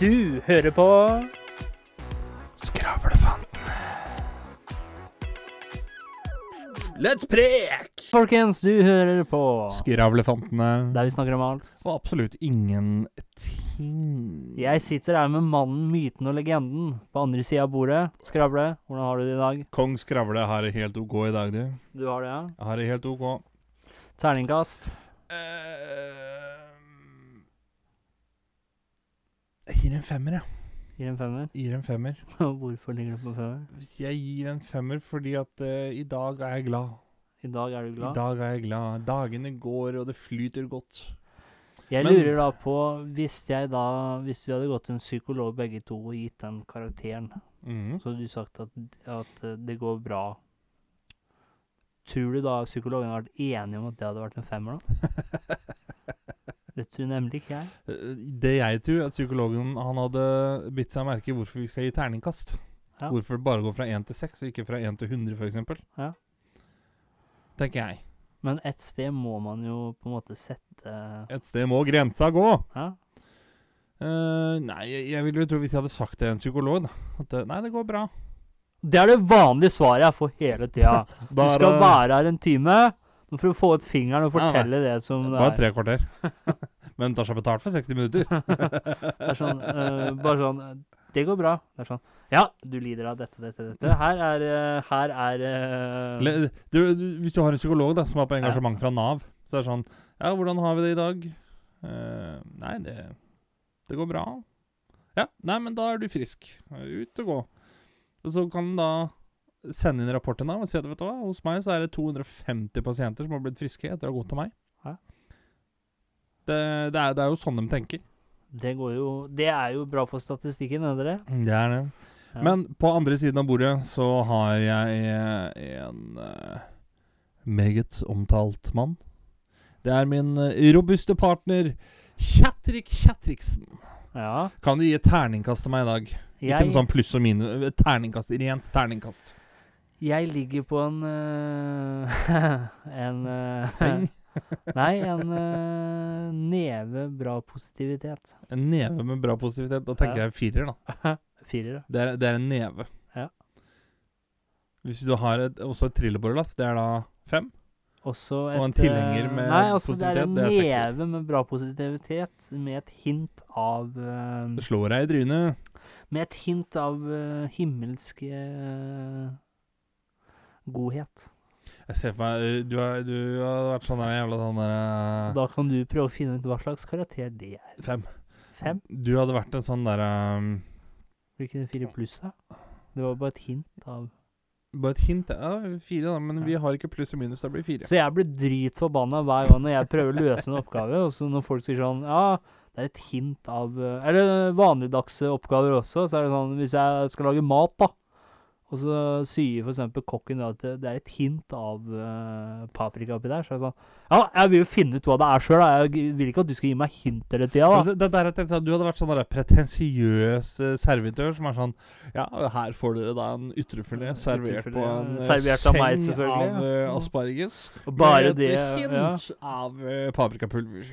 Du hører på Skravlefantene. Let's prek! Folkens, du hører på Skravlefantene. Der vi snakker om alt. Og absolutt ingenting. Jeg sitter her med mannen, myten og legenden på andre sida av bordet. Skravle, hvordan har du det i dag? Kong Skravle har det helt OK i dag, du. Du har det, ja? Jeg har det helt OK. Terningkast? Eh, jeg gir en femmer, jeg. Gir en femmer. Gir en femmer. Hvorfor ligger du på femmer? Jeg gir en femmer fordi at uh, i dag er jeg glad. I dag er du glad? I dag er jeg glad. Dagene går, og det flyter godt. Jeg Men- lurer da på, hvis jeg da Hvis vi hadde gått til en psykolog begge to og gitt den karakteren, mm. så hadde du sagt at, at eh, det går bra. Tror du da psykologen hadde vært enig om at det hadde vært en femmer, da? Det tror nemlig ikke jeg. Eh, Det jeg tror, at psykologen han hadde bitt seg merke i hvorfor vi skal gi terningkast. Ja. Hvorfor det bare går fra 1 til 6, og ikke fra 1 til 100, f.eks. Ja. Tenker jeg. Men et sted må man jo på en måte sette Et sted må grensa gå. Ja, Uh, nei, jeg, jeg ville jo tro hvis jeg hadde sagt det til en psykolog, da. At det, nei, det går bra. Det er det vanlige svaret jeg får hele tida. Du skal være her en time. Nå får du få ut fingeren og fortelle ja, det som det Bare er. tre kvarter. Men tar seg betalt for 60 minutter. Det er sånn, uh, bare sånn Det går bra. Det er sånn Ja, du lider av dette, dette, dette. Her er uh, Her er uh, Le- du, du, hvis du har en psykolog da som er på Ja. engasjement fra Nav, så er det sånn Ja, hvordan har vi det i dag? Eh, nei, det, det går bra. Ja, nei, men da er du frisk. Ut og gå. Og så kan da sende inn rapporten da, og si at vet du hva, hos meg så er det 250 pasienter som har blitt friske etter å ha gått til meg. Ja. Det, det, er, det er jo sånn de tenker. Det går jo Det er jo bra for statistikken, er det det? Er det. Ja. Men på andre siden av bordet så har jeg eh, en uh, meget omtalt mann. Det er min eh, robuste partner Kjatrik Kjatriksen. Ja. Kan du gi et terningkast til meg i dag? Ikke Jeg, noe sånn pluss og minus. Terningkast. Rent terningkast. Jeg ligger på en uh, En uh, Seng. Nei, en uh, neve bra positivitet. En neve med bra positivitet. Da tenker Ja. jeg firer, da. Firere. Det er, det er en neve. Ja. Hvis du har et, også et trillebårlass, det er da fem. Også et, Og en tilhenger med Nei, altså positivitet, det er en neve med bra positivitet, med et hint av uh, Det slår deg i trynet. Med et hint av himmelske himmelsk godhet. Jeg ser for meg eh, Du har, du har vært sånn der jævla sånn der eh, Da kan du prøve å finne ut hva slags karakter det er. Fem. Fem? Du hadde vært en sånn derre um, Hvilken fire pluss, da? Det var bare et hint av Bare et hint. Ja, fire, da. Men vi har ikke pluss og minus. Da blir fire. Så jeg blir dritforbanna hver gang når jeg prøver å løse en oppgave, og så når folk sier sånn Ja, det er et hint av eh, Eller vanligdagse oppgaver også. Så er det sånn Hvis jeg skal lage mat, da, og så sier f.eks. kokken at det, det er et hint av uh, paprika oppi der, så er det sånn Ja, jeg vil jo finne ut hva det er sjøl. Jeg vil ikke at du skal gi meg hint hele tida, det, det der jeg tenkte, du hadde vært sånn pretensiøs eh, servitør som er sånn Ja, her får dere da en ytrefilet servert på Ytrefilet, en eh, servert av meg, av eh, asparges. Og bare med det et hint ja. av eh, paprikapulver.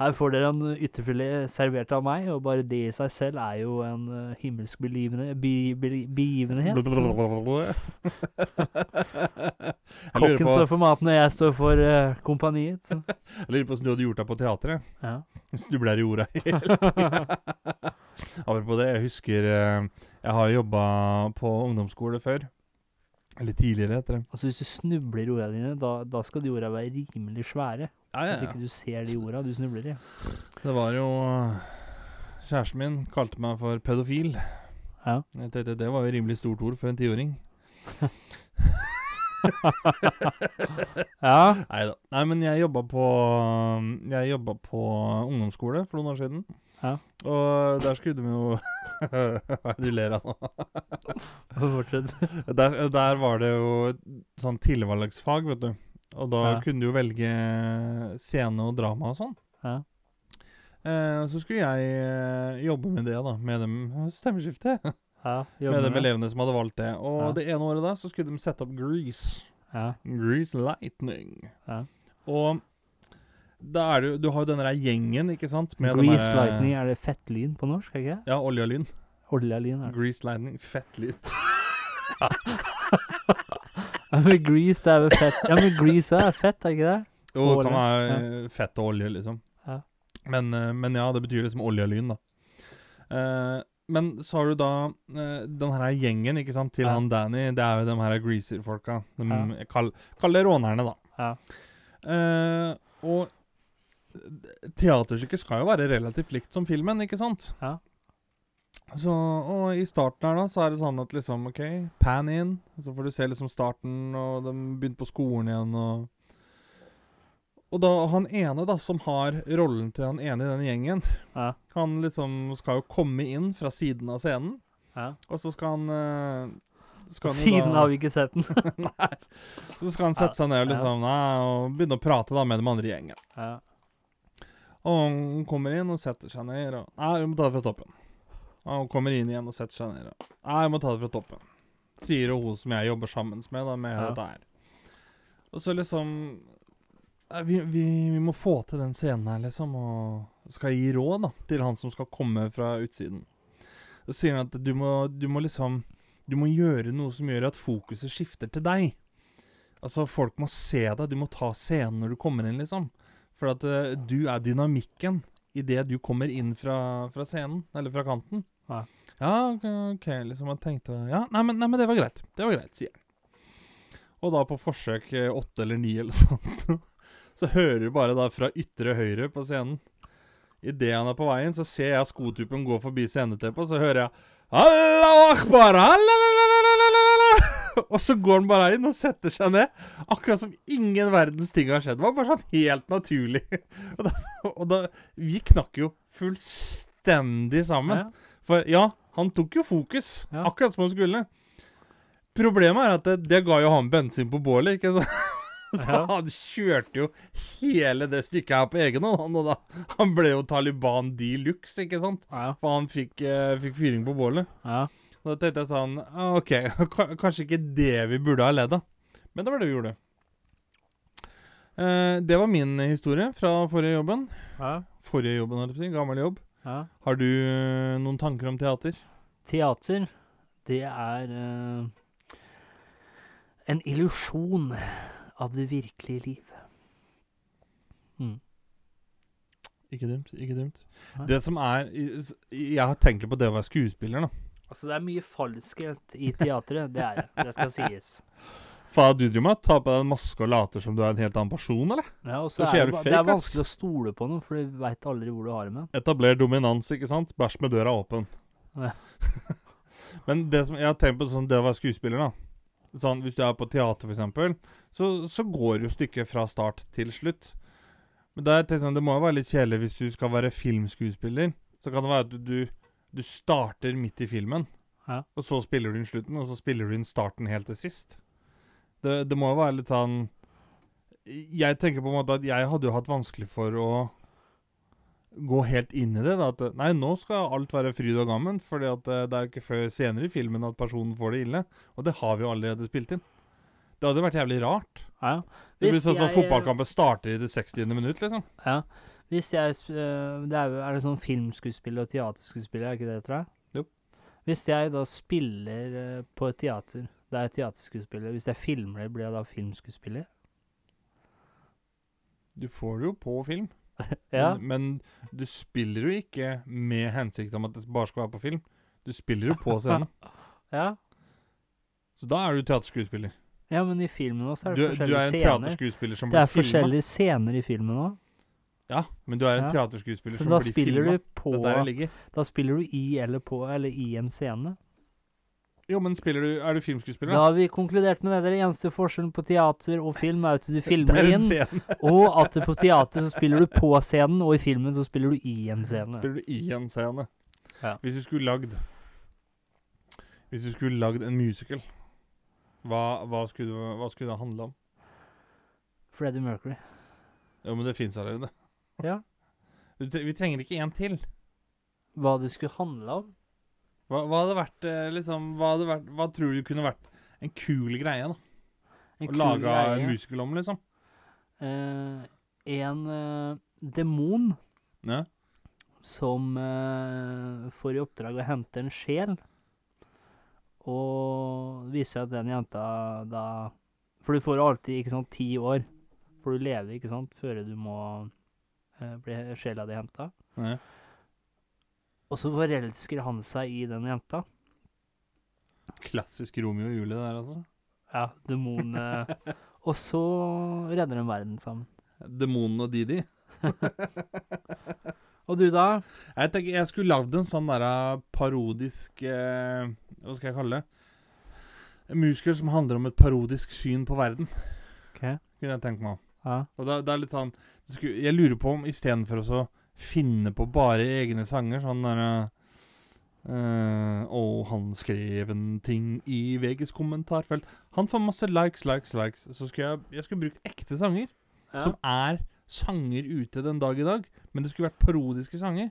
Her får dere en ytterfilet servert av meg, og bare det i seg selv er jo en himmelsk begivenhet. be, be, begivenhet. Kokken på, står for maten, og jeg står for uh, kompaniet. Så. jeg lurer på hvordan du hadde gjort deg på teatret. Ja. Snubler i orda hele tida. Apropos det, jeg husker eh, Jeg har jobba på ungdomsskole før. Eller tidligere, heter det. Altså Hvis du snubler i ordene dine, da, da skal de orda være rimelig svære. Ja, ja, At ikke du ser de orda du snubler i. Det var jo Kjæresten min kalte meg for pedofil. Ja. Jeg tenkte, det var jo rimelig stort ord for en tiåring. Ja. Nei da. Nei, men jeg jobba på Jeg jobba på ungdomsskole for noen år siden. Ja. Og der skulle de jo du ler av nå? Fortsett. Der, der var det jo et sånn tilvalgsfag, vet du. Og da Ja. kunne du jo velge scene og drama og sånn. Ja. Eh, så skulle jeg eh, jobbe med det, da. Med dem Stemmeskifte. Ja, med de med. elevene som hadde valgt det. Og Ja. det ene året da så skulle de sette opp Grease. Ja. Grease Lightning. Ja. Og Da er det Du har jo den der gjengen, ikke sant? Med Grease der- lightning, er det fettlyn på norsk? ikke? Ja, olje og lyn. Oljelyn, er det. Grease lightning. Fett lyn. Ja, men grease, det er vel fett. Ja, men grease er fett, er ikke det? Jo, det kan være fett og olje, liksom. Ja. Men, eh, men ja, det betyr liksom olje og lyn, da. Eh, men så har du da eh, den her gjengen ikke sant, til Ja. han Danny. Det er jo de her greaser-folka. De, Ja. kall, kall det rånerne, da. Ja. Eh, og teaterstykket skal jo være relativt likt som filmen, ikke sant? Ja. Så, og i starten her da, så er det sånn at liksom, ok, pan in, så får du se liksom starten, og de begynner på skolen igjen, og... Og da, han ene da, som har rollen til han ene i den gjengen, Ja. han liksom skal jo komme inn fra siden av scenen, ja. og så skal han... eh, skal han Siden da- har vi ikke sett den. Nei. Så skal han sette seg ned og, liksom, nei, og begynne å prate da med de andre i gjengen. ja. Og han kommer inn og setter seg ned og Nei, vi må ta det fra toppen. Og han kommer inn igjen og setter seg ned og Nei, vi må ta det fra toppen. Sier hun som jeg jobber sammen med, da, med Ja. dette her. Og så liksom vi, vi, vi må få til den scenen her, liksom, og skal gi råd da, til han som skal komme fra utsiden. Så sier han at du må, du må liksom Du må gjøre noe som gjør at fokuset skifter til deg. Altså, folk må se deg. Du må ta scenen når du kommer inn, liksom. For at uh, du er dynamikken idet du kommer inn fra, fra scenen, eller fra kanten. Ja. Ja, ok, ok, liksom jeg tenkte Ja, nei men, nei, men det var greit. Det var greit, sier jeg. Og da på forsøk eh, åtte eller ni eller sånt, så hører du bare da fra ytre høyre på scenen Idet han er på veien, så ser jeg skotuppen gå forbi sceneteppet, og så hører jeg Allahu akbar! Og så går han bare inn og setter seg ned. Akkurat som ingen verdens ting har skjedd. Det var bare sånn helt naturlig. Og da, og da Vi knakk jo fullstendig sammen. Ja. For ja, han tok jo fokus, Ja. akkurat som han skulle. Problemet er at det, det ga jo han bensin på bålet, ikke sant? Så Ja. han kjørte jo hele det stykket her på egen hånd. han, Og da, han ble jo Taliban de luxe, ikke sant? Ja. For han fikk, eh, fikk fyring på bålet. ja. Da tenkte jeg sånn ah, OK, kanskje ikke det vi burde ha ledd av. Men det var det vi gjorde. Eh, det var min historie fra forrige jobben. ja. Forrige jobben, holdt jeg på å si. Gammel jobb. ja. Har du eh, noen tanker om teater? Teater, det er uh, en illusjon av det virkelige liv. Mm. Ikke dumt. ikke dumt. Nei. Det som er Jeg har tenkt litt på det å være skuespiller, da. Altså, det er mye falskhet i teatret, det er det. Det skal sies. Faen, du driver med? å Ta på deg en maske og later som du er en helt annen person, eller? Ja, og Så er det, fake, det er ass. vanskelig å stole på noe, for du veit aldri hvor du har det med. Etabler dominans, ikke sant? Bæsj med døra åpen. Ja. Men det som jeg har tenkt på sånn, det å være skuespiller, da. Sånn, Hvis du er på teater, eksempel, så, så går jo stykket fra start til slutt. Men tenkt sånn, det må jo være litt kjedelig hvis du skal være filmskuespiller. Så kan det være at du, du, du starter midt i filmen, Ja. og så spiller du inn slutten, og så spiller du inn starten helt til sist. Det, det må jo være litt sånn Jeg tenker på en måte at jeg hadde jo hatt vanskelig for å gå helt inn i det. Da, at nei, nå skal alt være fryd og gammen, fordi eh, det er ikke før senere i filmen at personen får det ille. Og det har vi jo allerede spilt inn. Det hadde vært jævlig rart. Ja. Det blir sånn som fotballkampen starter i det 60. minutt, liksom. Ja. Hvis jeg øh, det er, er det sånn filmskuespiller og teaterskuespiller, er ikke det, tror jeg? Jo. Hvis jeg da spiller øh, på et teater, det er teaterskuespiller. Hvis jeg filmer det, blir jeg da filmskuespiller? Du får det jo på film, Ja. men, men du spiller jo ikke med hensikt om at det bare skal være på film. Du spiller jo på scenen. ja. Så da er du teaterskuespiller. Ja, men i filmen også er Du, det du er forskjellige en scener. teaterskuespiller som Det er blir filma. forskjellige scener i filmen òg. Ja, men du er en Ja. teaterskuespiller Så som blir filma. Det er der det ligger. Da spiller du i eller på eller i en scene. Jo, men du Er du filmskuespiller? Da har vi konkludert med det. Det er eneste forskjellen på teater og film er at du filmer er inn, og at på teater så spiller du på scenen, og i filmen så spiller du i en scene. Spiller du i en scene. Ja. Hvis du skulle lagd Hvis du skulle lagd en musical, hva, hva, skulle, hva skulle det handle om? Freddie Mercury. Jo, men det fins allerede. Ja. Vi trenger ikke en til. Hva det skulle handle om? Hva, hva hadde vært eh, liksom hva, hadde vært, hva tror du kunne vært en kul greie? da? En Å lage en musical om, liksom? Eh, en eh, demon Ja. som eh, får i oppdrag å hente en sjel. Og viser at den jenta da For du får alltid ikke sant, ti år. For du lever ikke sant, før du må eh, bli sjela di henta. Ja. Og så forelsker han seg i den jenta. Klassisk Romeo og Julie der, altså. Ja, demon eh, Og så redder de verden sammen. Demonene og Didi. Og du, da? Jeg tenker jeg skulle lagd en sånn der uh, parodisk eh, Hva skal jeg kalle det? En musical som handler om et parodisk syn på verden. Ok. Kunne jeg tenke meg. Ja. Og det, det er litt sånn Jeg lurer på om istedenfor å finne på bare egne sanger, sånn derre Uh, Og han skrev en ting i VGs kommentarfelt Han får masse likes, likes, likes. Så skulle jeg, jeg skulle brukt ekte sanger ja. som er sanger ute den dag i dag, men det skulle vært parodiske sanger.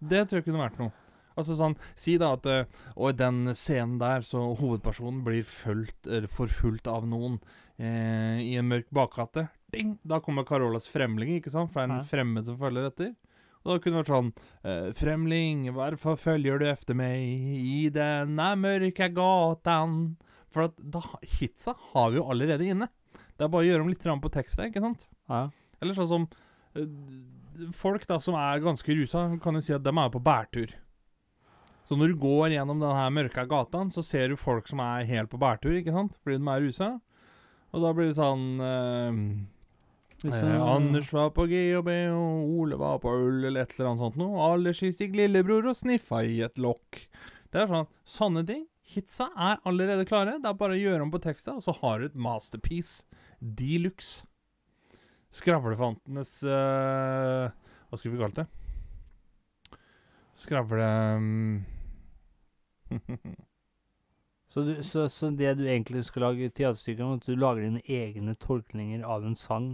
Det tror jeg kunne vært noe. Altså sånn, Si da at eh, Og i den scenen der så hovedpersonen blir fulgt, eller forfulgt av noen eh, i en mørk bakgate. Ding! Da kommer Carolas fremling, ikke sant? For det er en Ja. fremmed som følger etter. Og da kunne det vært sånn eh, Fremling, hvorfor følger du efter meg i denne mørke gatan? For at da, hitsa har vi jo allerede inne. Det er bare å gjøre om litt på tekstet, ikke sant? ja. Eller sånn som eh, Folk da som er ganske rusa, kan jo si at de er på bærtur. Så når du går gjennom denne mørka gataen, så ser du folk som er helt på bærtur, ikke sant? Fordi de er rusa. Og da blir det sånn du- Anders var på GHB, og Ole var på øl, eller et eller annet sånt noe. Alle gikk lillebror og sniffa i et lokk. Det er sånn Sånne ting. Hitsa er allerede klare. Det er bare å gjøre om på teksta, og så har du et masterpiece de luxe. Skravlefantenes uh, Hva skulle vi kalt det? Skravle... Um. Så, du, så, så det du egentlig skal lage teaterstykke om, at du lager dine egne tolkninger av en sang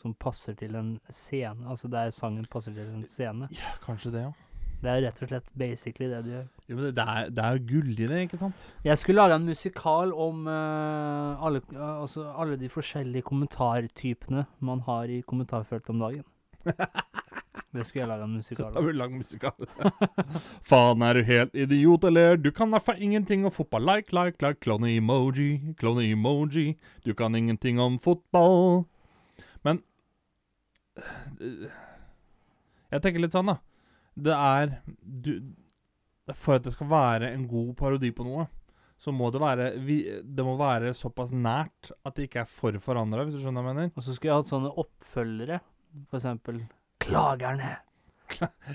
som passer til en scene? Altså der sangen passer til en scene? ja, kanskje det, ja. Det er rett og slett basically det du gjør. Jo, men det, er, det er jo gull i det, ikke sant? Jeg skulle lage en musikal om uh, alle, uh, altså alle de forskjellige kommentartypene man har i kommentarfeltet om dagen. Det skulle jeg lage en musikal Da om. blir det lang musikal. Faen, er du helt idiot, eller? Du kan derfor ingenting om fotball. Like, like, like, klone-emoji, klone-emoji. Du kan ingenting om fotball. Jeg tenker litt sånn, da. Det er du, For at det skal være en god parodi på noe, så må det være vi, Det må være såpass nært at det ikke er for forandra, hvis du skjønner hva jeg mener? Og så skulle jeg hatt sånne oppfølgere. For eksempel Klagerne.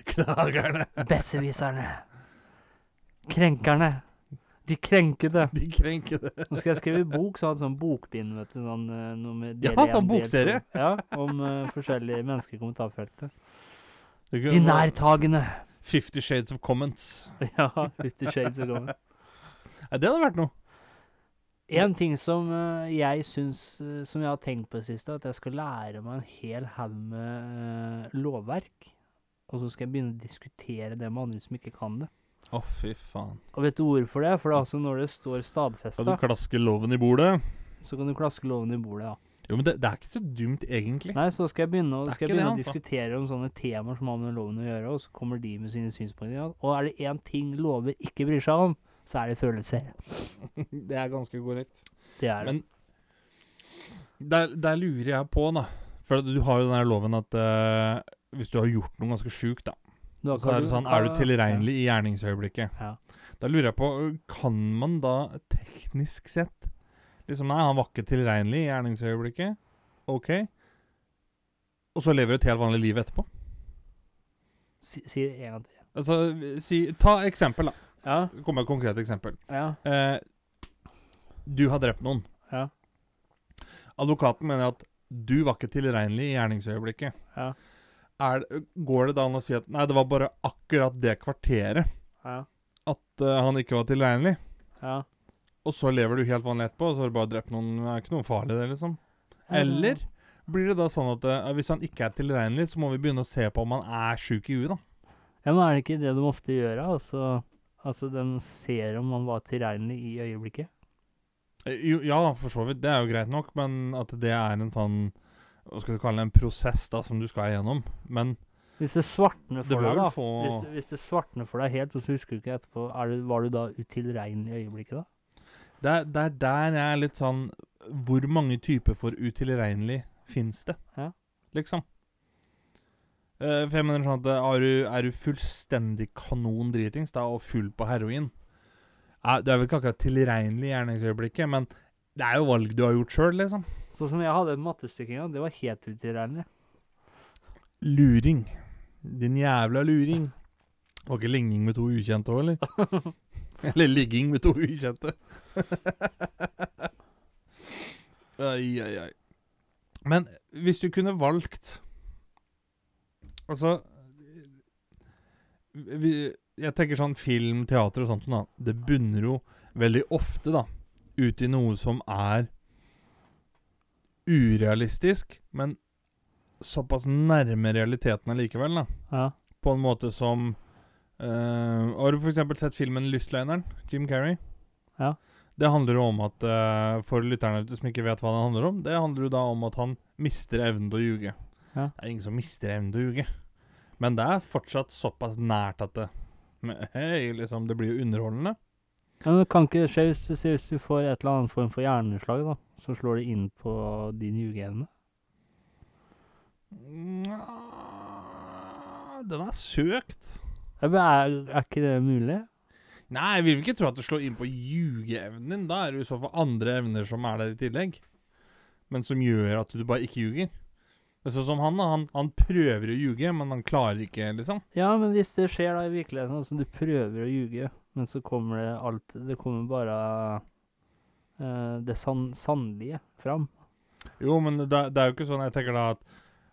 Klagerne. Besserwisserne. Krenkerne. De krenkede. De krenker det. Nå skal jeg skrive bok, så hadde sånn bokbind, vet du. Sånn, eh, noe med del Ja, sånn bokserie. Ja, om uh, forskjellige mennesker i kommentarfeltet. De nærtagende. Fifty Shades of Comments. Ja, Fifty Shades of Comments. Ja, det hadde vært noe. En ting som uh, jeg syns uh, Som jeg har tenkt på i det siste, at jeg skal lære meg en hel haug med lovverk. Og så skal jeg begynne å diskutere det med andre som ikke kan det. Å, fy faen. Og vet du hvorfor det? For det er altså når det står Skal du klaske loven i bordet? så kan du klaske loven i bordet, ja. Jo, men det, det er ikke så dumt, egentlig. Nei, så skal jeg begynne, å- skal jeg begynne det, å altså. diskutere om sånne temaer som har med loven å gjøre, og så kommer de med sine synspunkter. Ja. Og er det én ting lover ikke bryr seg om, så er det følelser. Det er ganske korrekt. Det er det. Men der, der lurer jeg på, da. For du har jo den her loven at uh, hvis du har gjort noe ganske sjukt, da, Da så er det sånn Er du tilregnelig i gjerningsøyeblikket? Ja. Da lurer jeg på Kan man da teknisk sett Liksom, nei, han var ikke tilregnelig i gjerningsøyeblikket. OK. Og så lever du et helt vanlig liv etterpå. Si, si det en gang til. Altså, si Ta eksempel, da. Ja. Kom med et konkret eksempel. Ja. Eh, du har drept noen. Ja. Advokaten mener at du var ikke tilregnelig i gjerningsøyeblikket. Ja. Er, går det da an å si at nei, det var bare akkurat det kvarteret Ja. at uh, han ikke var tilregnelig? ja. Og så lever du helt vanlig etterpå, og så har du bare drept noen. Det er ikke noe farlig, det, liksom. Eller blir det da sånn at uh, hvis han ikke er tilregnelig, så må vi begynne å se på om han er sjuk i huet, da? Ja, men er det ikke det de ofte gjør? Altså, altså de ser om han var tilregnelig i øyeblikket? Eh, Jo, ja, for så vidt. Det er jo greit nok, men at det er en sånn Hva skal du kalle det? En prosess da som du skal igjennom. Men Hvis det svartner det for det deg, da. få Hvis det, hvis det svartner for deg helt, og så husker du ikke etterpå, er du, var du da utilregnelig i øyeblikket da? Det er, det er der jeg er litt sånn Hvor mange typer for utilregnelig fins det? Ja. Liksom. Uh, for jeg mener sånn at eh, er du, er du fullstendig kanon dritings da, og full på heroin er, Du er vel ikke akkurat tilregnelig i gjerningsøyeblikket, men det er jo valg du har gjort sjøl, liksom. Sånn som jeg hadde gang, det var helt utilregnelig. Luring. Din jævla luring. Var ikke ligning med to ukjente òg, eller? eller ligging med to ukjente. ai, ai, ai. Men hvis du kunne valgt Altså vi, Jeg tenker sånn film, teater og sånt, da. Det bunner jo veldig ofte da ut i noe som er urealistisk, men såpass nærme realiteten allikevel, da. Ja. På en måte som uh, Har du f.eks. sett filmen 'Lystløgneren'? Jim Carrey? Ja. Det handler jo om at uh, For lytterne som ikke vet hva det handler om, det handler jo da om at han mister evnen til å ljuge. Ja. Det er ingen som mister evnen til å ljuge. Men det er fortsatt såpass nært at det med, hey, liksom, det blir jo underholdende. Ja, men det kan ikke skje hvis du, hvis du får et eller annet form for hjerneslag, da. Så slår det inn på din jugeevne. Nja, Den er søkt. Ja, men Er, er ikke det mulig? Nei, jeg vil ikke tro at det slår inn på ljugeevnen din. Da er det jo i så fall andre evner som er der i tillegg. Men som gjør at du bare ikke ljuger. Det er Sånn som han, da. Han, han prøver å ljuge, men han klarer ikke, liksom. Ja, men hvis det skjer da i virkeligheten, altså du prøver å ljuge, men så kommer det alt Det kommer bare uh, det san sannlige fram. Jo, men det, det er jo ikke sånn Jeg tenker da at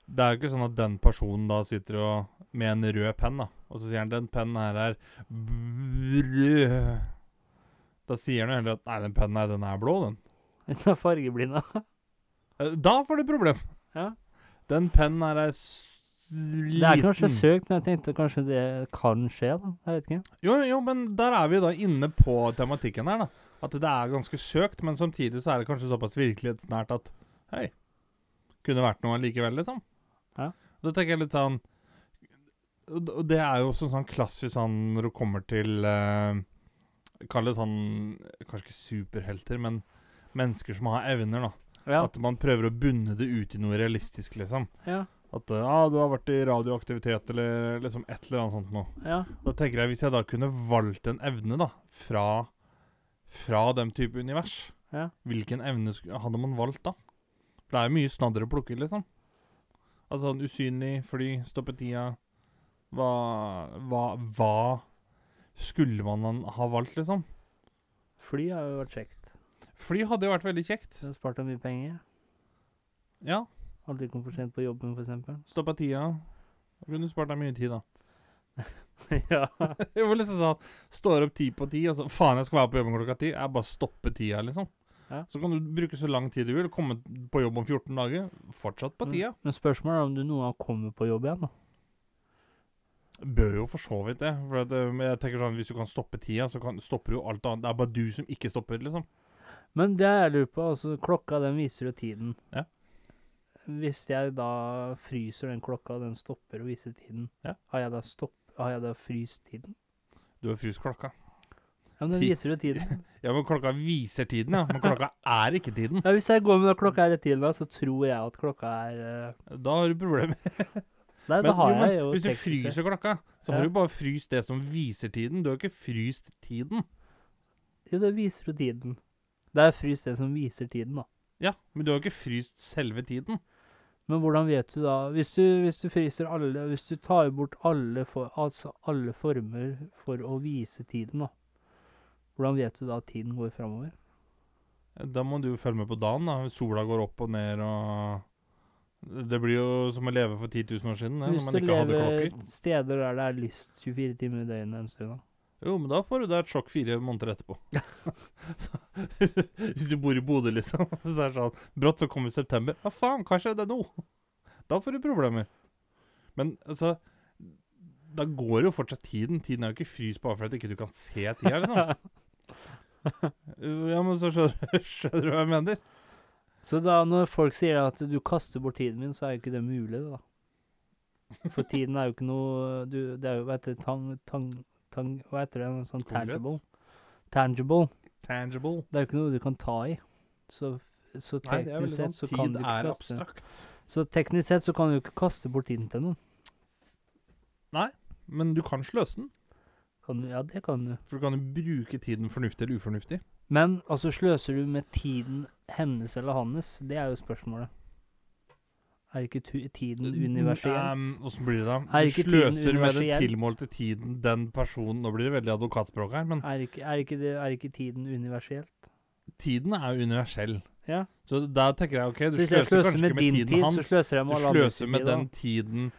Det er jo ikke sånn at den personen da sitter og med en rød penn, da. Og så sier han 'den pennen her er rød'. Da sier han jo heller at 'nei, den pennen her, den er blå', den. Hvis den er fargeblind, da. Eh, Da får du problem. Ja. Den pennen her er liten. Det er kanskje søkt, men jeg tenkte kanskje det kan skje, da. Jeg vet ikke. Jo, jo, men der er vi da inne på tematikken her, da. At det er ganske søkt, men samtidig så er det kanskje såpass virkelighetsnært at Hei, kunne vært noe likevel, liksom. Ja. Da tenker jeg litt sånn Og det er jo også sånn klassisk sånn når du kommer til eh, Kall det sånn Kanskje ikke superhelter, men mennesker som har evner, da. Ja. At man prøver å bunne det ut i noe realistisk, liksom. Ja. At eh, ja, du har vært i radioaktivitet, eller liksom et eller annet sånt noe. ja. Da tenker jeg Hvis jeg da kunne valgt en evne da fra, fra den type univers, Ja. hvilken evne hadde man valgt da? For det er jo mye snadder å plukke, liksom. Altså sånn usynlig, fly, stoppe tida hva, hva, hva skulle man ha valgt, liksom? Fly har jo vært kjekt. Fly hadde jo vært veldig kjekt. Det har spart deg mye penger. Ja. Aldri kom for sent på jobben, f.eks. Stoppa tida. Da kunne du spart deg mye tid, da. ja. Det var liksom sånn Står opp ti på ti, og så faen, jeg skal være på jobben klokka ti. Jeg bare stopper tida, liksom. Ja. Så kan du bruke så lang tid du vil. Komme på jobb om 14 dager. Fortsatt på Mm. tida. Men spørsmålet er om du noen gang kommer på jobb igjen, da. Bør jo for så vidt det. For at, eh, men jeg tenker sånn Hvis du kan stoppe tida, så kan, stopper jo alt annet. Det er bare du som ikke stopper, liksom. Men det jeg lurer på, altså klokka den viser jo tiden. Ja. Hvis jeg da fryser den klokka, og den stopper å vise tiden, Ja. har jeg da stopp, har jeg da fryst tiden? Du har fryst klokka. Ja, men den Ti- viser jo tiden. Ja, men klokka viser tiden, ja. Men klokka er ikke tiden. Ja, hvis jeg går med den klokka er i tiden, da, så tror jeg at klokka er eh, Da har du problemer. Nei, Men, da har jo, men jeg jo hvis du teknisk sett- fryser klokka, så Ja. har du bare fryst det som viser tiden. Du har ikke fryst tiden. Jo, det viser jo tiden. Det er fryst det som viser tiden, da. Ja, men du har ikke fryst selve tiden. Men hvordan vet du da Hvis du, hvis du fryser alle Hvis du tar bort alle, for, altså alle former for å vise tiden, da. Hvordan vet du da at tiden går framover? Da må du jo følge med på dagen. da Sola går opp og ned og Det blir jo som å leve for 10 000 år siden, det, Hvis når man du ikke hadde lever steder der det er lyst 24 timer i døgnet en stund, da. Jo, men da får du deg et sjokk fire måneder etterpå. så, hvis du bor i Bodø, liksom. Så er det sånn Brått så kommer september. Hva faen, hva skjedde nå? Da får du problemer. Men altså Da går jo fortsatt tiden. Tiden er jo ikke fryst bare for at ikke du kan se tida, liksom. Ja, men så skjønner, skjønner du hva jeg mener? Så da når folk sier at du kaster bort tiden min, så er jo ikke det mulig, da. For tiden er jo ikke noe du, Det er jo, vet du, tang, tang, tang Hva heter det? Noe sånn tangible? Tangible. Tangible. Det er jo ikke noe du kan ta i. Så, så Nei, det er veldig sett sånn så kan Tid er kaste abstrakt. Så teknisk sett så kan du ikke kaste bort tiden til noen. Nei, Men du kan sløse den. Kan du, ja, det kan du. For du kan jo bruke tiden fornuftig eller ufornuftig. Men altså, sløser du med tiden hennes eller hans? Det er jo spørsmålet. Er ikke tiden universell? Um, Åssen blir det da? Du sløser med den tilmålte tiden den personen Nå blir det veldig advokatspråk her, men Er ikke, er, ikke det, er ikke tiden universelt? tiden er jo universell. Ja. Så da tenker jeg OK, du sløser sløser kanskje med ikke med din tiden tid, så hans. sløser Du med alle sløser med tid. den tiden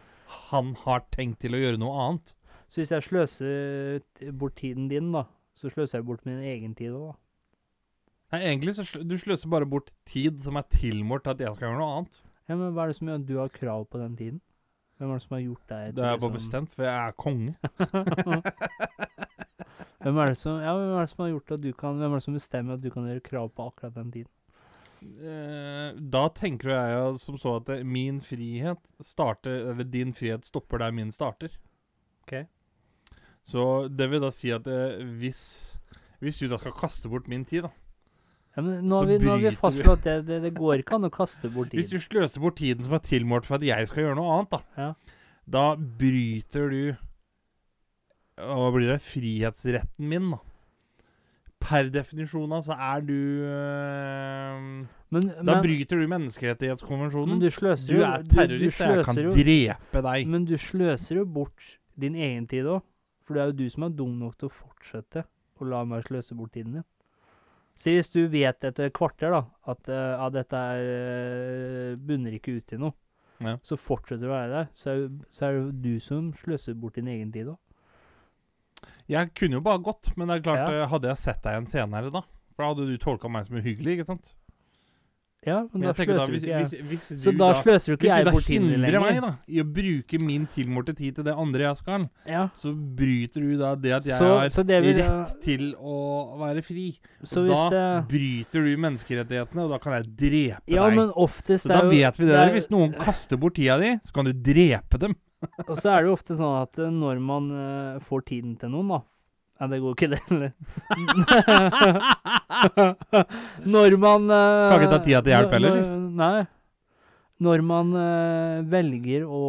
han har tenkt til å gjøre noe annet. Så hvis jeg sløser bort tiden din, da, så sløser jeg bort min egen tid òg, da. Nei, egentlig så sløser du sløser bare bort tid som er tilmålt at jeg skal gjøre noe annet. Ja, men hva er det som gjør at du har krav på den tiden? Hvem er det som har gjort deg Det er bare liksom- bestemt, for jeg er konge. hvem, er det som, ja, hvem er det som har gjort at du kan Hvem er det som bestemmer at du kan gjøre krav på akkurat den tiden? Eh, da tenker jeg jo som så at min frihet starter Eller din frihet stopper der min starter. Ok. Så det vil da si at eh, hvis Hvis du da skal kaste bort min tid, da Ja, men nå har vi, nå har vi fastslått det, det. Det går ikke an å kaste bort tiden. Hvis du sløser bort tiden som er tilmålt for at jeg skal gjøre noe annet, da Ja. Da bryter du Hva blir det? Frihetsretten min, da. Per definisjon av så er du øh, Men, Da men, bryter du men menneskerettighetskonvensjonen. du sløser Du er terrorist, og jeg kan jo- drepe deg. Men du sløser jo bort din egen tid òg. For det er jo du som er dum nok til å fortsette å la meg sløse bort tiden din. Si hvis du vet etter et kvarter da, at uh, ja, dette er, eh, bunner ikke ut i noe, Ja. så fortsetter du å være der, så er, så er det du som sløser bort din egen tid òg. Jeg kunne jo bare gått, men det er klart, Ja. eh, hadde jeg sett deg igjen senere da For da hadde du tolka meg som uhyggelig, ikke sant? Ja, men, Men da sløser da, hvis, ikke jeg. hvis, hvis Så da da sløser du ikke Hvis du tiden da Hvis du da hindrer meg da i å bruke min tilmålte tid til det andre jeg skal, Ja, så bryter du da det at jeg så, har så vil, rett til å være fri. Så Og da det bryter du menneskerettighetene, og da kan jeg drepe Ja, deg. men oftest så da er jo- vet vi det. det er- der. Hvis noen kaster bort tida di, så kan du drepe dem. Og så er det jo ofte sånn at eh, når man uh, får tiden til noen, da Ja, det går ikke, det heller. når man eh, Kan ikke ta tida til hjelp heller, Nei. Når man eh, velger å,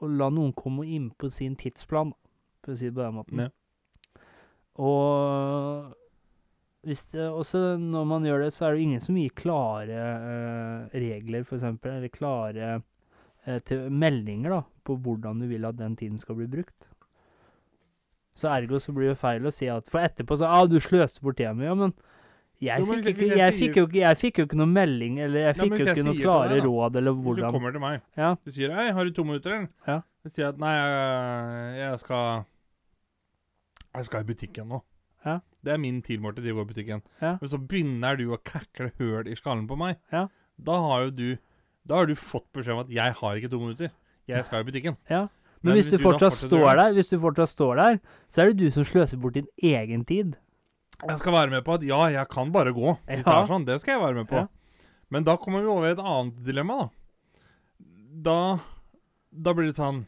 å la noen komme inn på sin tidsplan, for å si det på den måten. Ja. Og hvis det, også når man gjør det, så er det ingen som gir klare uh, regler, f.eks., eller klare uh, meldinger da, på hvordan du vil at den tiden skal bli brukt. Så ergo så blir det feil å si at For etterpå så ah, du sløste bort tida mi. Ja, men jeg fikk, ikke, jeg jeg, fikk jo ikke, jeg fikk jo ikke noe melding, eller jeg fikk jo ikke noe klare råd, eller Hvis du kommer til meg Ja. Du sier 'Hei, har du to minutter', eller? Ja. Jeg sier at 'Nei, jeg, skal Jeg skal i butikken nå'. Ja. Det er min tilmålte til å gå i butikken. Ja. Men så begynner du å kakle høl i skallen på meg. Ja. Da har jo du Da har du fått beskjed om at 'jeg har ikke to minutter'. Jeg skal i butikken. Ja. Men, hvis, du da fortsatt står der, hvis du fortsatt står der, så er det du som sløser bort din egen tid. Jeg skal være med på at ja, jeg kan bare gå. Hvis det er sånn. Det skal jeg være med på. Ja. Men da kommer vi over i et annet dilemma, da. Da, da blir det sånn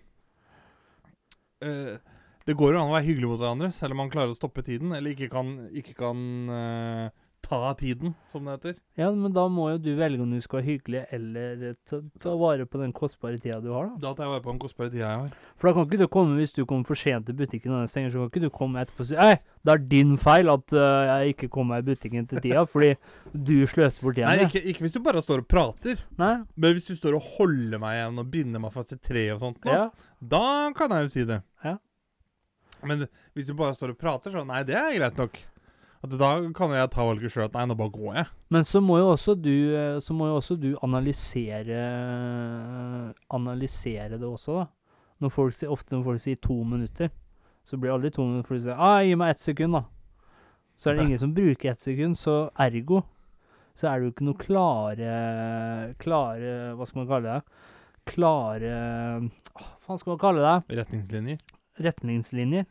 uh, Det går jo an å være hyggelig mot hverandre, selv om man klarer å stoppe tiden, eller ikke kan, ikke kan eh, ta tiden, som det heter. Ja, men da må jo du velge om du skal være hyggelig eller ta, ta vare på den kostbare tida du har, da. Da tar jeg vare på den kostbare tida jeg har. For da kan ikke du komme hvis du kommer for sent til butikken og den stenger, så kan ikke du komme etterpå og si Hei, det er din feil at uh, jeg ikke kom meg i butikken til tida, fordi du sløste bort tida Nei, ikke, ikke hvis du bare står og prater, Nei. men hvis du står og holder meg igjen og binder meg fast i tre og sånt, nå, Ja. da kan jeg jo si det. Ja. Men hvis du bare står og prater, så nei, det er greit nok. At da kan jeg ta valget sjøl at nei, nå bare går jeg. Men så må jo også du, eh, så må jo også du analysere Analysere det også, da. Når folk ofte når folk sier to minutter, så blir det aldri to minutter, for de sier ah, 'gi meg ett sekund', da. Så er det ingen som bruker ett sekund, så ergo så er det jo ikke noe klare Klare Hva skal man kalle det? Klare Hva faen skal man kalle det? Retningslinjer. Retningslinjer.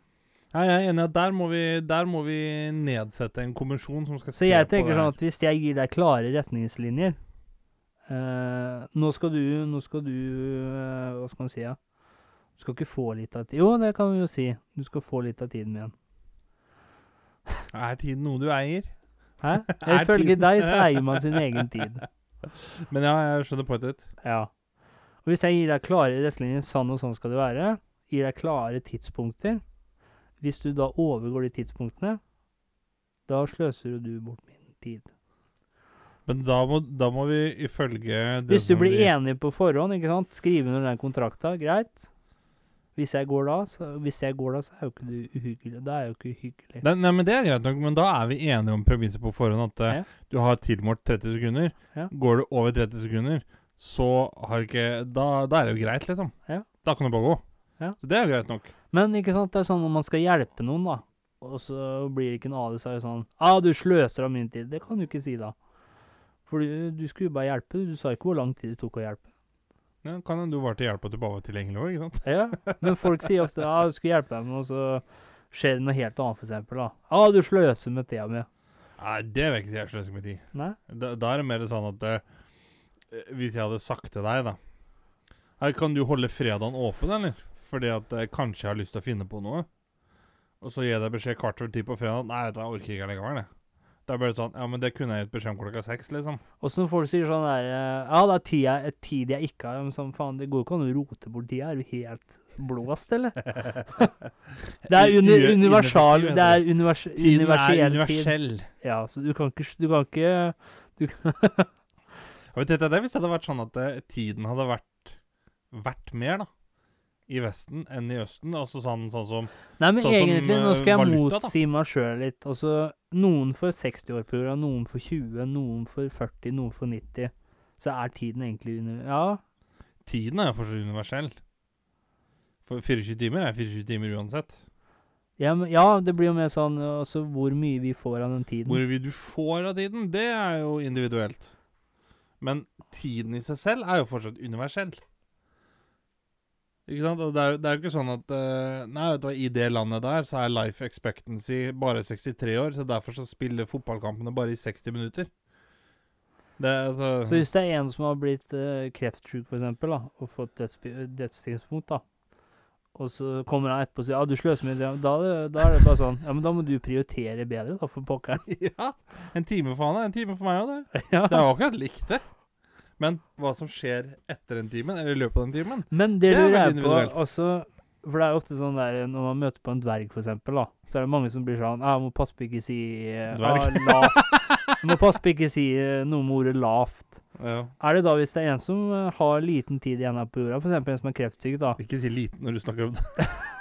Ja, jeg er enig at der må, vi, der må vi nedsette en kommisjon som skal Så se jeg tenker sånn at hvis jeg gir deg klare retningslinjer eh, Nå skal du Nå skal du eh, Hva skal man si? Ja? Du skal ikke få litt av tid Jo, det kan vi jo si. Du skal få litt av tiden min. Er tiden noe du eier? Hæ? Ifølge deg så eier man sin egen tid. Men ja, jeg skjønner poenget ditt. Ja. Og hvis jeg gir deg klare retningslinjer, sånn og sånn skal det være, gir deg klare tidspunkter Hvis du da overgår de tidspunktene, da sløser du bort min tid. Men da må, da må vi ifølge Hvis du blir vi, enig på forhånd, ikke sant, skrive under den kontrakta, greit. Hvis jeg går da, så, hvis jeg går da, så er jo ikke du uhyggelig. Da er jeg jo ikke uhyggelig. nei, nei, men Det er greit nok, men da er vi enige om premisset på forhånd. At eh, Ja. du har tilmålt 30 sekunder. Ja. Går du over 30 sekunder, så har ikke Da, da er det jo greit, liksom. Ja. Da kan du bare gå. Ja. Så det er greit nok. Men ikke sant, det er sånn når man skal hjelpe noen, da, og så blir det ikke noe av det, så er det sånn ah, 'Du sløser av min tid.' Det kan du ikke si da. For du, du skulle jo bare hjelpe. Du sa ikke hvor lang tid det tok å hjelpe. Ja, kan hende du var til hjelp at du bare var tilgjengelig òg, ikke sant? Ja, men folk sier ofte 'Ja, du skulle hjelpe deg og så skjer det noe helt annet, for eksempel, da. 'Ja, du sløser med tida mi'. Nei, det vil jeg ikke si jeg sløser med tid. Nei? Da, da er det mer sånn at uh, Hvis jeg hadde sagt til deg, da Her, Kan du holde fredagen åpen, eller? Fordi at jeg kanskje har lyst til å finne på noe. Og så gir jeg deg beskjed kvart over ti på fredag. Nei, vet du, jeg orker ikke likevel, Det. Det er bare sånn Ja, men det kunne jeg gitt beskjed om klokka seks, liksom. Åssen folk sier sånn der eh, Ja, det er tid jeg, tid jeg ikke har. Men sånn, faen, det går ikke an å rote bort tida. Er du helt blåst, eller? Det er uni universal Det er univers Tiden er universell tid. Ja, så du kan ikke Du kan ikke du, Og vet du, det hvis det hadde vært sånn at eh, tiden hadde vært verdt mer, da. I Vesten enn i Østen. Altså sånn, sånn som Nei, men Sånn som, egentlig, nå eh, skal jeg valuta, motsi meg sjøl litt. Altså, noen får 60 år på jorda, noen får 20, noen får 40, noen får 90. Så er tiden egentlig under... Ja, Tiden er jo fortsatt universell. For 24 timer er 24 timer uansett. ja, men, ja, det blir jo mer sånn altså, hvor mye vi får av den tiden. Hvor mye du får av tiden, det er jo individuelt. Men tiden i seg selv er jo fortsatt universell. Ikke sant? Og det er, det er jo ikke sånn at uh, Nei, vet du hva, i det landet der så er life expectancy bare 63 år, så derfor så spiller fotballkampene bare i 60 minutter. Det altså Så hvis det er en som har blitt uh, kreftsjuk, da, og fått dødstidspunkt, da, og så kommer han etterpå og sier ja, du sløser med det, da, da er det bare sånn Ja, men da må du prioritere bedre, da, for pokker. Ja, en time for han en time for meg òg, det. ja. Det er jo akkurat likt, det. Men hva som skjer etter den timen, eller i løpet av den timen Men det Det er lurer jeg på også For det er ofte sånn der når man møter på en dverg, for eksempel, da, så er det mange som blir sånn Jeg må passe på ikke si eh, Dverg. ah, lavt. Må passe på ikke si eh, noe med ordet lavt. ja. Er det da hvis det er en som eh, har liten tid igjen her på jorda, f.eks. en som er kreftsyk, da Ikke si liten når du snakker om det.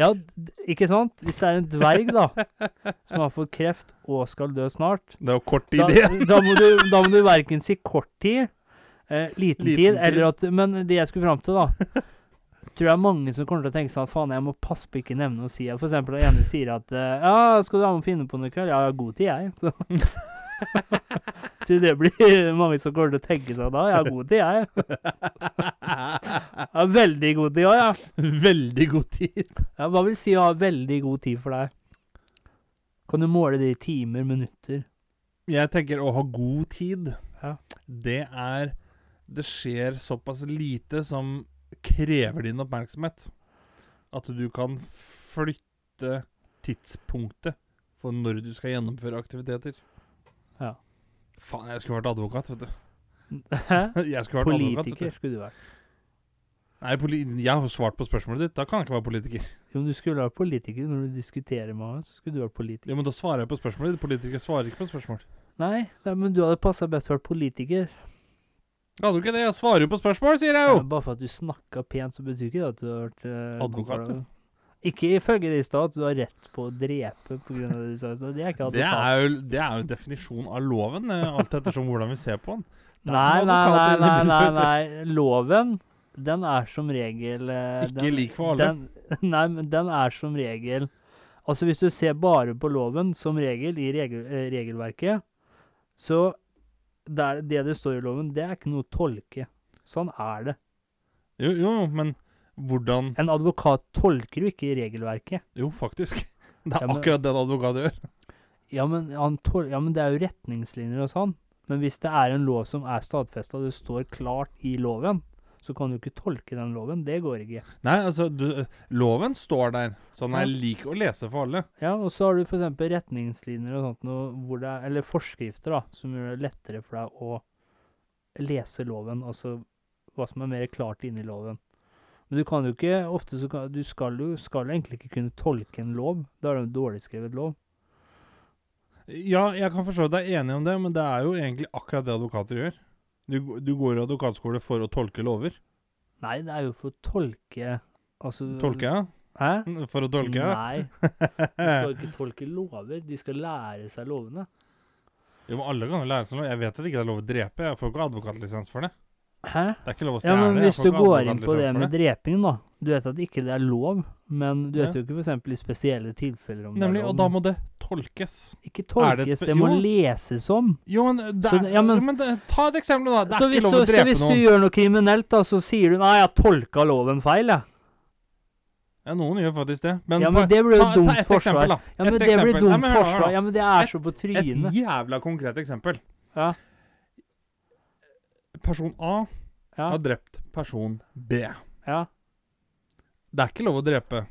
Ja, ikke sant? Hvis det er en dverg, da, som har fått kreft og skal dø snart, Det er jo kort tid da, igjen. da, må du, da må du verken si kort tid, eh, liten, Liten tid, tid. eller at Men det jeg skulle fram til, da Tror jeg mange som kommer til å tenke sånn at faen, jeg må passe på ikke nevne noe sida. For eksempel den ene sier at eh, ja, skal du ha med å finne på noe i kveld? Ja, jeg har god tid, jeg. Så. Tror det blir mange som kommer til å tenke sånn da. Jeg har god tid, jeg. Jeg har veldig god tid òg, ja. Veldig god tid. ja. Hva vil si å ha veldig god tid for deg? Kan du måle det i timer, minutter? Jeg tenker å ha god tid, Ja. det er Det skjer såpass lite som krever din oppmerksomhet. At du kan flytte tidspunktet for når du skal gjennomføre aktiviteter. Ja. Faen, jeg skulle vært advokat, vet du. Hæ? Jeg skulle vært advokat, Politiker vet du. skulle du vært. Nei, jeg har svart på spørsmålet ditt. Da kan jeg ikke være politiker. Jo, men du skulle vært politiker når du diskuterer med meg. Så skulle du vært politiker. Jo, men da svarer jeg på spørsmålet ditt. Politikere svarer ikke på spørsmål. Nei, nei, men du hadde passa best å være politiker. Hadde du ikke det? Jeg svarer jo på spørsmål, sier jeg jo! Ja, Bare for at du snakka pent, så betyr ikke det at du har vært eh, Advokat, god- Ikke ifølge det i stad at du har rett på å drepe av det du sa. i stad. Det er ikke Det er, jo, det er jo en definisjon av loven, eh, alt ettersom hvordan vi ser på den. Nei, nei, nei, nei, nei, nei. Loven, den er som regel eh, Ikke den, lik for alle. Den, nei, men den er som regel Altså, hvis du ser bare på loven som regel i regel, eh, regelverket, så det, er, det det står i loven, det er ikke noe å tolke. Sånn er det. Jo, jo, men hvordan En advokat tolker jo ikke regelverket. Jo, faktisk. Det er Ja, men- akkurat det en advokat gjør. Ja men, han tol ja, men det er jo retningslinjer og sånn. Men hvis det er en lov som er stadfesta, det står klart i loven, så kan du ikke tolke den loven. Det går ikke. Nei, altså, du, loven står der, så den er lik å lese for alle. Ja, og så har du f.eks. retningslinjer og sånt noe, hvor det er, eller forskrifter da, som gjør det lettere for deg å lese loven, altså hva som er mer klart inni loven. Men du kan jo ikke, ofte så kan, du skal jo skal egentlig ikke kunne tolke en lov. Da er det en dårlig skrevet lov. Ja, jeg kan forstå at du er enig om det, men det er jo egentlig akkurat det advokater gjør. Du, du går i advokatskole for å tolke lover. Nei, det er jo for å tolke Altså Tolke, ja? Hæ? For å tolke, ja? Nei, de skal ikke tolke lover. De skal lære seg lovene. Jo, men alle kan jo lære seg lov. Jeg vet at det ikke er lov å drepe. Jeg får ikke advokatlisens for det. Hæ? Det er ikke lov å Ja, men hvis du går inn på det med det. dreping, da. Du vet at ikke det er lov, men du vet Ja. jo ikke f.eks. i spesielle tilfeller om Nemlig, det er og da må det tolkes. Ikke tolkes, det det må jo. leses om. Jo, men, det Så ja, men- men det, Ta et eksempel, da. Det er ikke lov drepe noen. så hvis du noen. gjør noe kriminelt, da, så sier du 'nei, jeg tolka loven feil', jeg. Ja, noen gjør faktisk det. Men, Ja, men det blir jo dumt ta et forsvar. eksempel, da. Ja, men Et det blir eksempel. Nei, dumt men hør da. forsvar. Ja, men det er Et- så på trynet. Et jævla konkret eksempel. Ja. Person A Ja, har drept person B. ja. Det er ikke lov å drepe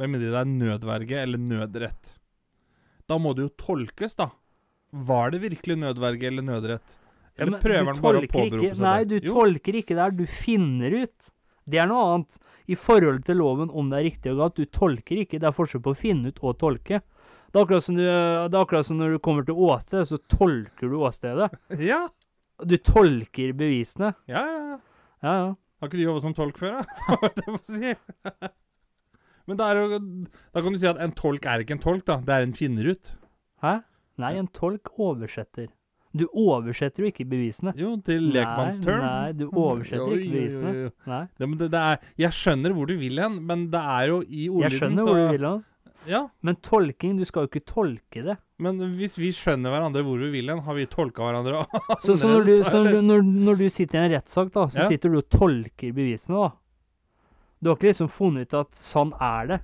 med mindre det er nødverge eller nødrett. Da må det jo tolkes, da. Var det virkelig nødverge eller nødrett? Ja, Eller men prøver han bare å påberope seg Nei, du Jo. tolker ikke der. Du finner ut. Det er noe annet. I forhold til loven om det er riktig og galt. Du tolker ikke. Det er forskjell på å finne ut og tolke. Det er akkurat som, du, det er akkurat som når du kommer til åstedet, så tolker du åstedet. Ja. Du tolker bevisene. Ja, ja, ja. Ja. Har ikke du jobbet som tolk før, da? Jeg si? Men da, er jo, da kan du si at en tolk er ikke en tolk, da. Det er en finnerut. Hæ? Nei, en tolk oversetter. Du oversetter jo ikke bevisene. Jo, til lekmannstørn. Nei, nei, du oversetter Jo, ikke jo, jo, bevisene. jo. Nei. Det, men det, det er, jeg skjønner hvor du vil hen, men det er jo i Jeg ordlyden skjønner så hvor du vil hen. Ja, Men tolking, du skal jo ikke tolke det. men hvis vi skjønner hverandre hvor vi vil hen, har vi tolka hverandre Så, så når, du, så når, når, du sitter i en rettssak, da, så Ja. sitter du og tolker bevisene, da. Du har ikke liksom funnet ut at sånn er det.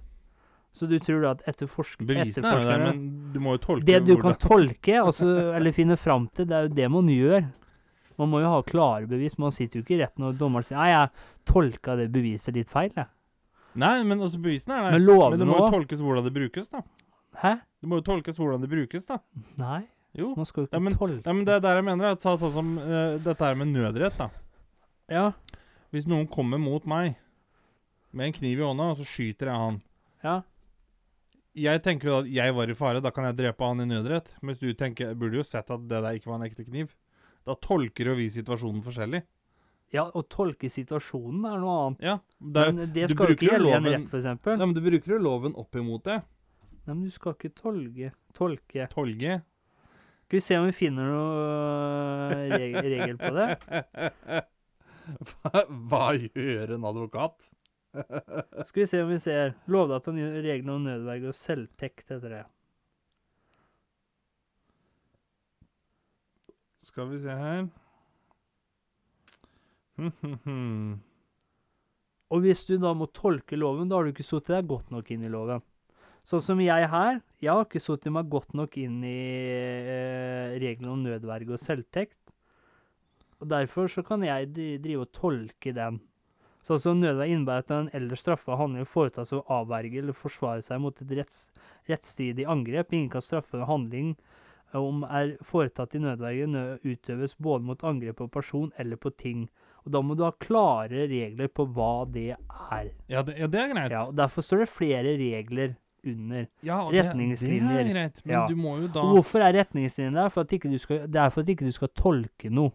Så du tror da at etterforsk Bevisene er jo der, men du må jo tolke Det du kan hvordan- tolke, altså, eller finne fram til, det er jo det man gjør. Man må jo ha klare bevis. Man sitter jo ikke i retten og dommeren sier 'Nei, jeg tolka det beviset litt feil', jeg'. Nei, men altså bevisene er der. Men Men det må jo tolkes hvordan det brukes, da. Hæ? Det må jo tolkes hvordan det brukes, da. Nei, Jo. man skal jo Ja, ikke men- tolke Ja, men det er der jeg mener at sånn som uh, dette her med nødrett, da. Ja, Hvis noen kommer mot meg med en kniv i hånda, og så skyter jeg han. ja. Jeg tenker jo at jeg var i fare, da kan jeg drepe han i nødrett. Mens du tenker, burde jo sett at det der ikke var en ekte kniv. Da tolker jo vi situasjonen forskjellig. Ja, å tolke situasjonen er noe annet. Ja, det Men det skal jo ikke gjelde i en loven- rett, f.eks. Nei, men du bruker jo loven opp imot det. Nei, men du skal ikke tolke. tolke. Tolge. Skal vi se om vi finner noe øh, reg regel på det? Hva, hva gjør en advokat? Skal vi se om vi ser. Lovdata regler om nødverge og selvtekt heter det. Skal vi se her. Og hvis du da må tolke loven, da har du ikke satt deg godt nok inn i loven. Sånn som jeg her, jeg har ikke satt meg godt nok inn i eh, reglene om nødverge og selvtekt. Og derfor så kan jeg drive og tolke den. Sånn som nødverge innebærer at en eldre straffa handling foretas av å avverge eller forsvare seg mot et retts, rettsstridig angrep. Ingen kan straffe en handling eh, om er foretatt i nødverge nød utøves både mot angrep på person eller på ting. Og da må du ha klare regler på hva det er. Ja, det, ja, det er greit. Ja, og Derfor står det flere regler under. Ja, og det- Retningslinjer. Det er greit, men Ja. du må jo da Og hvorfor er retningslinjene der? For at ikke du skal, det er for at ikke du skal tolke noe.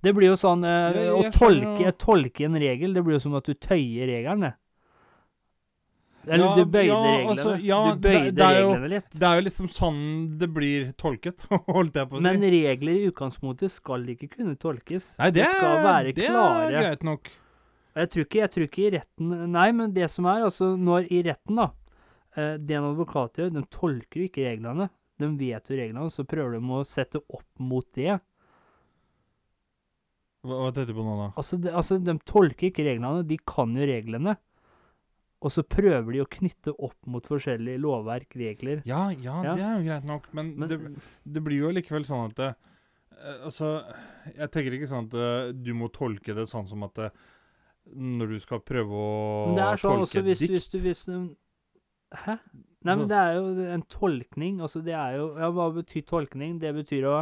Det blir jo sånn eh, Å jeg Å tolke, jo. tolke en regel, det blir jo som at du tøyer regelen, det. Eller Ja, du bøyde ja, reglene. altså, ja, du bøyde det- det jo- reglene litt. Det er jo liksom sånn det blir tolket, holdt jeg på å si. Men regler i utgangspunktet skal ikke kunne tolkes. Nei, det, skal er- være det klare. er greit nok. Jeg tror, ikke, jeg tror ikke i retten Nei, men det som er, altså når i retten, da eh, Det en advokat gjør, de tolker jo ikke reglene. De vet jo reglene, så prøver de å sette opp mot det. Hva, hva tenkte du på nå, da? Altså, de, altså, de tolker ikke reglene, de kan jo reglene. Og så prøver de å knytte opp mot forskjellige lovverk, regler. Ja, ja, Ja. det er jo greit nok, men, Men det, det blir jo likevel sånn at det, eh, Altså, jeg tenker ikke sånn at det, du må tolke det sånn som at det, når du skal prøve å er sånn tolke også et hvis, dikt hvis du hvis du, Hæ? Nei, men det er jo en tolkning. Altså, det er jo Ja, hva betyr tolkning? Det betyr å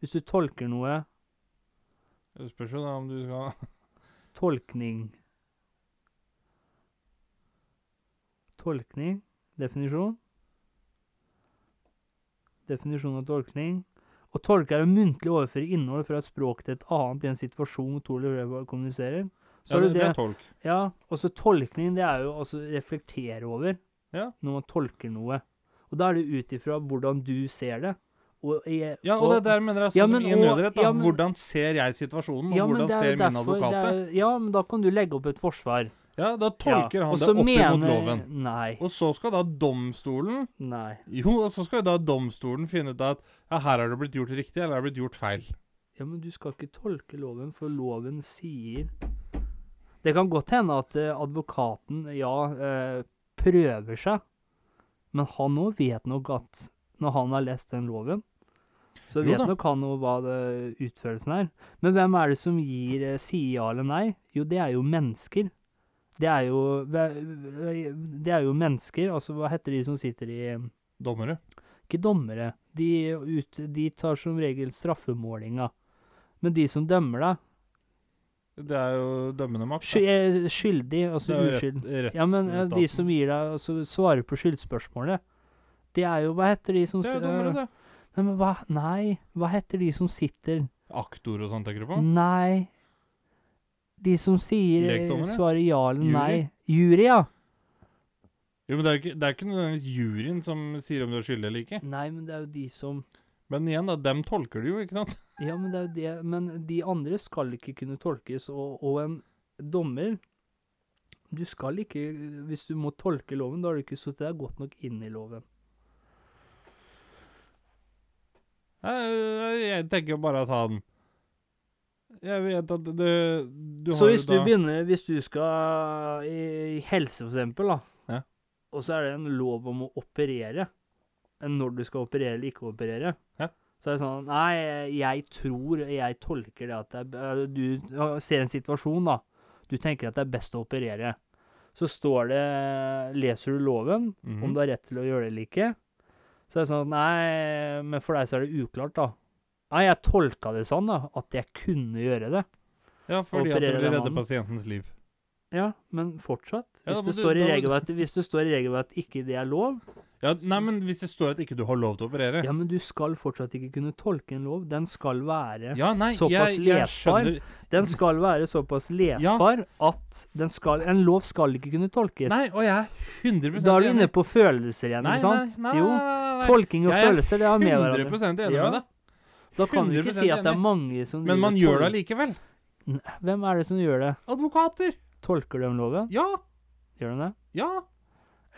Hvis du tolker noe Det spørs jo da om du skal Tolkning Tolkning. Definisjon. Definisjon av tolkning. Å tolke er å muntlig overføre innhold fra et språk til et annet i en situasjon hvor to eller flere kommuniserer. Så Ja, det, det det, er tolk. ja, og så tolkning, det er jo altså reflektere over Ja. når man tolker noe. Og da er det ut ifra hvordan du ser det. Og, jeg, Ja, og, det der mener jeg sånn Ja, som i nødrett. ja, men- hvordan ser jeg situasjonen, og ja, hvordan er ser min derfor- advokat det? det? er- Ja, men da kan du legge opp et forsvar. Ja, da tolker han det opp imot loven. Nei. Og så skal da domstolen Nei. Jo, og så skal da domstolen finne ut at ja, her har det blitt gjort riktig, eller har det blitt gjort feil. Ja, men du skal ikke tolke loven, for loven sier Det kan godt hende at eh, advokaten, ja, eh, prøver seg, men han òg vet nok at når han har lest den loven, så vet nok han òg hva det, utførelsen er. Men hvem er det som gir eh, sier ja eller nei? Jo, det er jo mennesker. Det er jo Det er jo mennesker. Altså, hva heter de som sitter i Dommere. ikke dommere. De, ut, de tar som regel straffemålinga. Men de som dømmer deg, Det er jo dømmende makt. sky, er skyldig, altså uskyld. rett, Ja, men eh, de som gir deg, altså svarer på skyldspørsmålet, det er jo Hva heter de som Det er jo dommere, det. Nei, men hva Nei, hva heter de som sitter Aktor og sånn, tenker du på? Nei. De som sier eh, Lekdommere? Svarer ja eller nei. Jury, ja. Jo, men det er jo ikke, det er ikke nødvendigvis juryen som sier om du er skyldig eller ikke. Nei, men det er jo de som Men igjen, da, dem tolker det jo, ikke sant? Ja, men det er jo det Men de andre skal ikke kunne tolkes, og, og en dommer Du skal ikke Hvis du må tolke loven, da har du ikke satt deg godt nok inn i loven. Jeg, jeg tenker jo bare sånn Jeg vet at det Du Så hvis du da begynner Hvis du skal i, helse, for eksempel, da, Ja. og så er det en lov om å operere, når du skal operere eller ikke operere, Ja. så er det sånn Nei, jeg tror Jeg tolker det at det er Du ser en situasjon, da. Du tenker at det er best å operere. Så står det Leser du loven, Mhm. om du har rett til å gjøre det eller ikke. Så er det sånn at Nei, men for deg så er det uklart, da. Nei, jeg tolka det sånn, da, at jeg kunne gjøre det. Ja, fordi at det operere vil den redde pasientens liv. Ja, men fortsatt. Ja, men Hvis, det du- står i regelverket, hvis det står i regelverket at ikke det er lov, Ja, nei, men hvis det står at ikke du har lov til å operere ja, men du skal fortsatt ikke kunne tolke en lov. Den skal være Ja, nei, Såpass jeg, jeg lesbar. Den skal være såpass lesbar at den skal En lov skal ikke kunne tolkes. Nei, og jeg er 100 da er du inne på følelser igjen, Nei, ikke sant? nei, nei, jo. Tolking og er følelser, det har med hverandre. 100% enig med med deg. Da kan du ikke si at det er mange som Men man gjør det allikevel. Hvem er det som gjør det? Advokater. Tolker de loven? Ja. Gjør de det? Ja.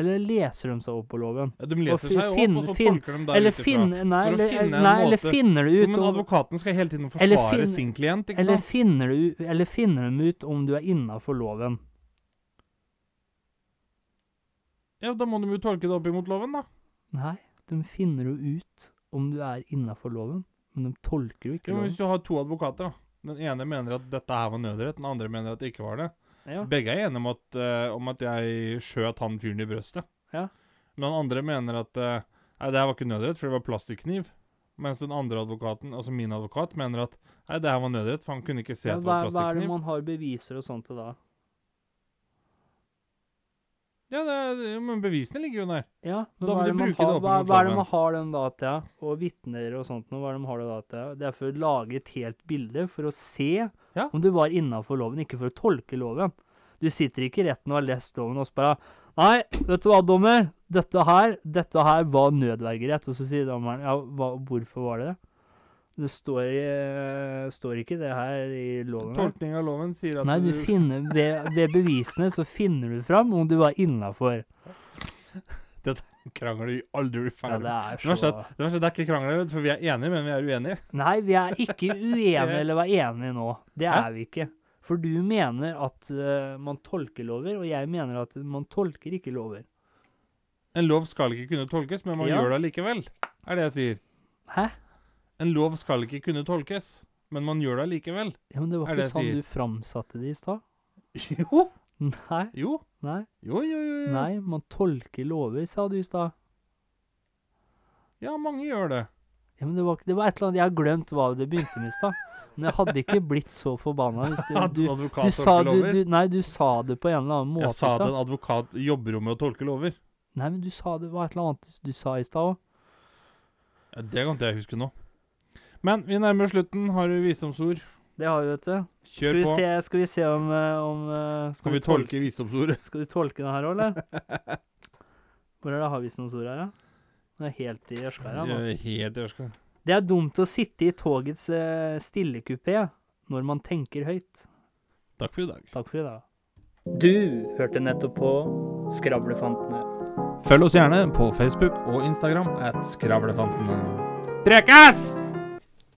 Eller leser de seg opp på loven? ja de leser seg opp, og så tolker de der Eller ut ifra. Nei, For å eller, finne en nei, eller finner du Jo, ut men advokaten skal hele tiden forsvare finne, sin klient, ikke Eller sant? finner, du, eller finner de ut om du er innafor loven? Ja, da må de jo tolke det opp imot loven, da. Nei, de finner jo ut om du er innafor loven, men de tolker jo ikke loven. hvis du har to advokater, da. Den ene mener at dette her var nødrett, den andre mener at det ikke var det. Ja. Begge er enige om at, uh, om at jeg skjøt han fyren i brøstet. Ja. Men den andre mener at uh, nei, det her var ikke nødrett, for det var plastikkniv. Mens den andre advokaten, altså min advokat, mener at nei, det her var nødrett, for han kunne ikke se Ja, at det var plastikkniv. hva er det man har beviser og sånt til da? Ja, det, men bevisene ligger jo der. Ja, men Da må du bruke har, hva, hva er det man har den da til? Og vitner og sånt, nå, hva er det man har det da til? Det er for å lage et helt bilde, for å se Ja. om du var innafor loven, ikke for å tolke loven. Du sitter ikke i retten og har lest loven og bare Nei, vet du hva, dommer? Dette her, dette her var nødvergerett. Og så sier dommeren ja, hva, hvorfor var det det? Det står, i- står ikke det her i loven. Tolkning av loven sier at Nei, du finner, ved, ved bevisene så finner du fram om du var innafor. Dette Krangler du aldri blir Ja, ferdig. det er det, er så det er det er ikke krangler, for vi er enige, men vi er uenige. Nei, vi er ikke uenige eller var enige nå. Det Hæ? er vi ikke. For du mener at uh, man tolker lover, og jeg mener at man tolker ikke lover. En lov skal ikke kunne tolkes, men man Ja. gjør det allikevel. Er det jeg sier. Hæ? En lov skal ikke kunne tolkes, men man gjør det allikevel. Ja, men det var Er det ikke sånn du framsatte det i stad. Jo. Nei, Jo. nei, Jo, jo, jo. jo. nei. Man tolker lover, sa du i stad. Ja, mange gjør det. Ja, men det var, det var et eller annet Jeg har glemt hva det begynte med i stad. Men jeg hadde ikke blitt så forbanna hvis du, du, du sa du, Nei, du sa det på en eller annen måte Jeg sa det en advokat jobber jo med å tolke lover. Nei, men du sa det var et eller annet du sa i stad òg. Ja, det kan ikke jeg huske nå. Men vi nærmer oss slutten. Har du visdomsord? Det har vi, vet du. Skal vi, på. se, skal vi se om, eh, om skal, Skal vi tolke visdomsordet? Skal du tolke det her òg, eller? Hvor er det har vi noen her, da? Det er helt i ørskara nå. Helt ørskara. Det er dumt å sitte i togets uh, stillekupé når man tenker høyt. Takk for i dag. Takk for i dag. Du hørte nettopp på Skravlefantene. Følg oss gjerne på Facebook og Instagram at Skravlefantene. Prekas!